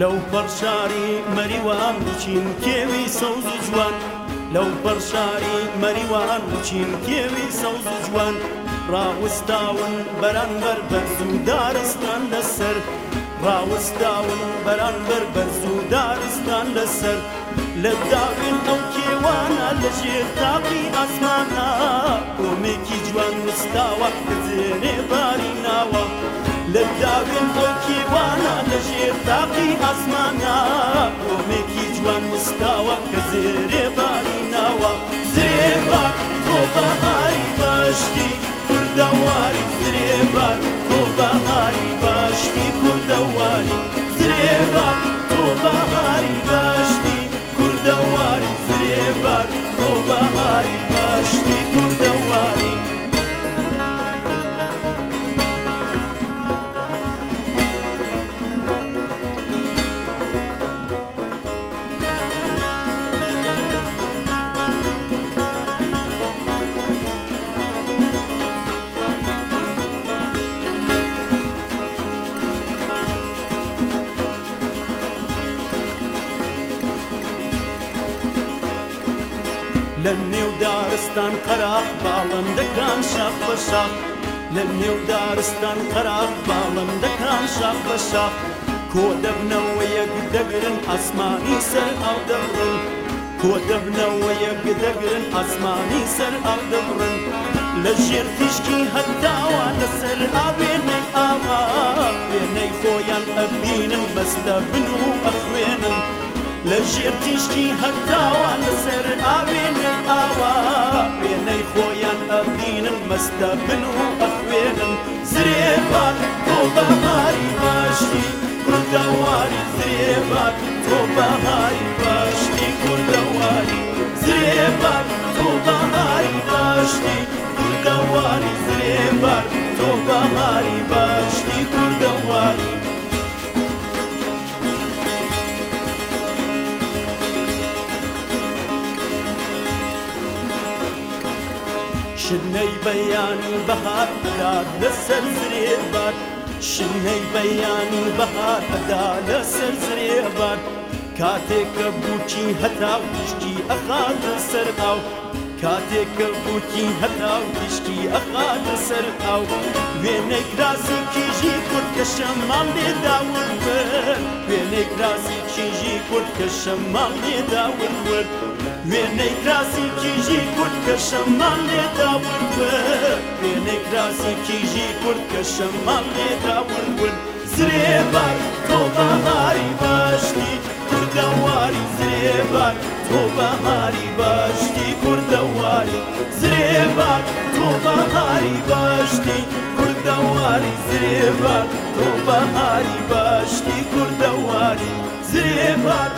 لەو پەرشاری مەریوان بچین کێوی سەوز جوان لەو پەرشاری مەریوان بچین کێوی سەوز جوان ڕاوستاون بەرانبەر بەرز و دارستان لەسەر ڕاوستاون بەرانبەر بەرز و دارستان لەسەر لە داوین ئەو کێوانە لە ژێر تاقی ئاسمانە کۆمێکی جوان وستاوە بزێنێ باری ناوە لە داوین ئەو کێوانە لە تاقی ئاسمانە کۆمێکی جوان مستاوە کە زێرێ باری ناوە زێبار تۆ بەهاری باشتی کوردەواری زرێبار تۆ بەهاری باشتی کوردەواری لە نێو دارستان قەراق باڵندەکان شاق بەشاق لە نێو دارستان قەراق باڵندەکان شاق بەشاق کۆ دەبنەوە یەک دەگرن ئاسمانی سەر ئاو دەبڕن کۆ دەبنەوە یەک دەگرن ئاسمانی سەر ئاو دەبڕن لە ژێر تیشکی هەتاوە لەسەر ئابێنێ ئاوا وێنەی خۆیان ئەبینم بەستە بن و ئەخوێنم لە ژێر تیشتی هەتاوە لەسەر ئاوێنە ئاوا وێنەی خۆیان ئەبدینن مەستە بن و ئەخوێنم زرێبات تۆ بەماری باشی کوردەواری زرێبات تۆ بەماری باشی کوردەواری زرێبات تۆ بەماری باشی کوردەواری زرێبات تۆ بەماری باشی کوردەواری شنەی بەیان و بەهار بدا لەسەر زرێ بار شنەی بەیان و بەهار بدا لەسەر زرێ بار کاتێکە بووکی هەتا پشتی ئەخاتە سەر ئاو کاتێکە بووکی هەتا پشتی ئەخاتە سەر ئاو وێنێک رازی کیژی کوردکە شەمان لێداون بەر وێنێک رازی کیژی کوردکە شەمان لێداون وەرد وێنەی کراسی کیژی کورد کە شەمان لێدا بوو وێنەی کراسی کیژی کورد کە شەمان لێدا بوون زرێبار تۆ بەماری باشتی کوردەواری زرێبار تۆ بەماری باشتی کوردەواری زرێبار تۆ بەماری باشتی کوردەواری زرێبار تۆ بەماری باشتی کوردەواری زرێبار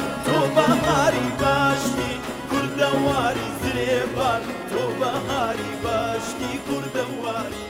قوربان تۆ بەهاری باشتی کوردەواری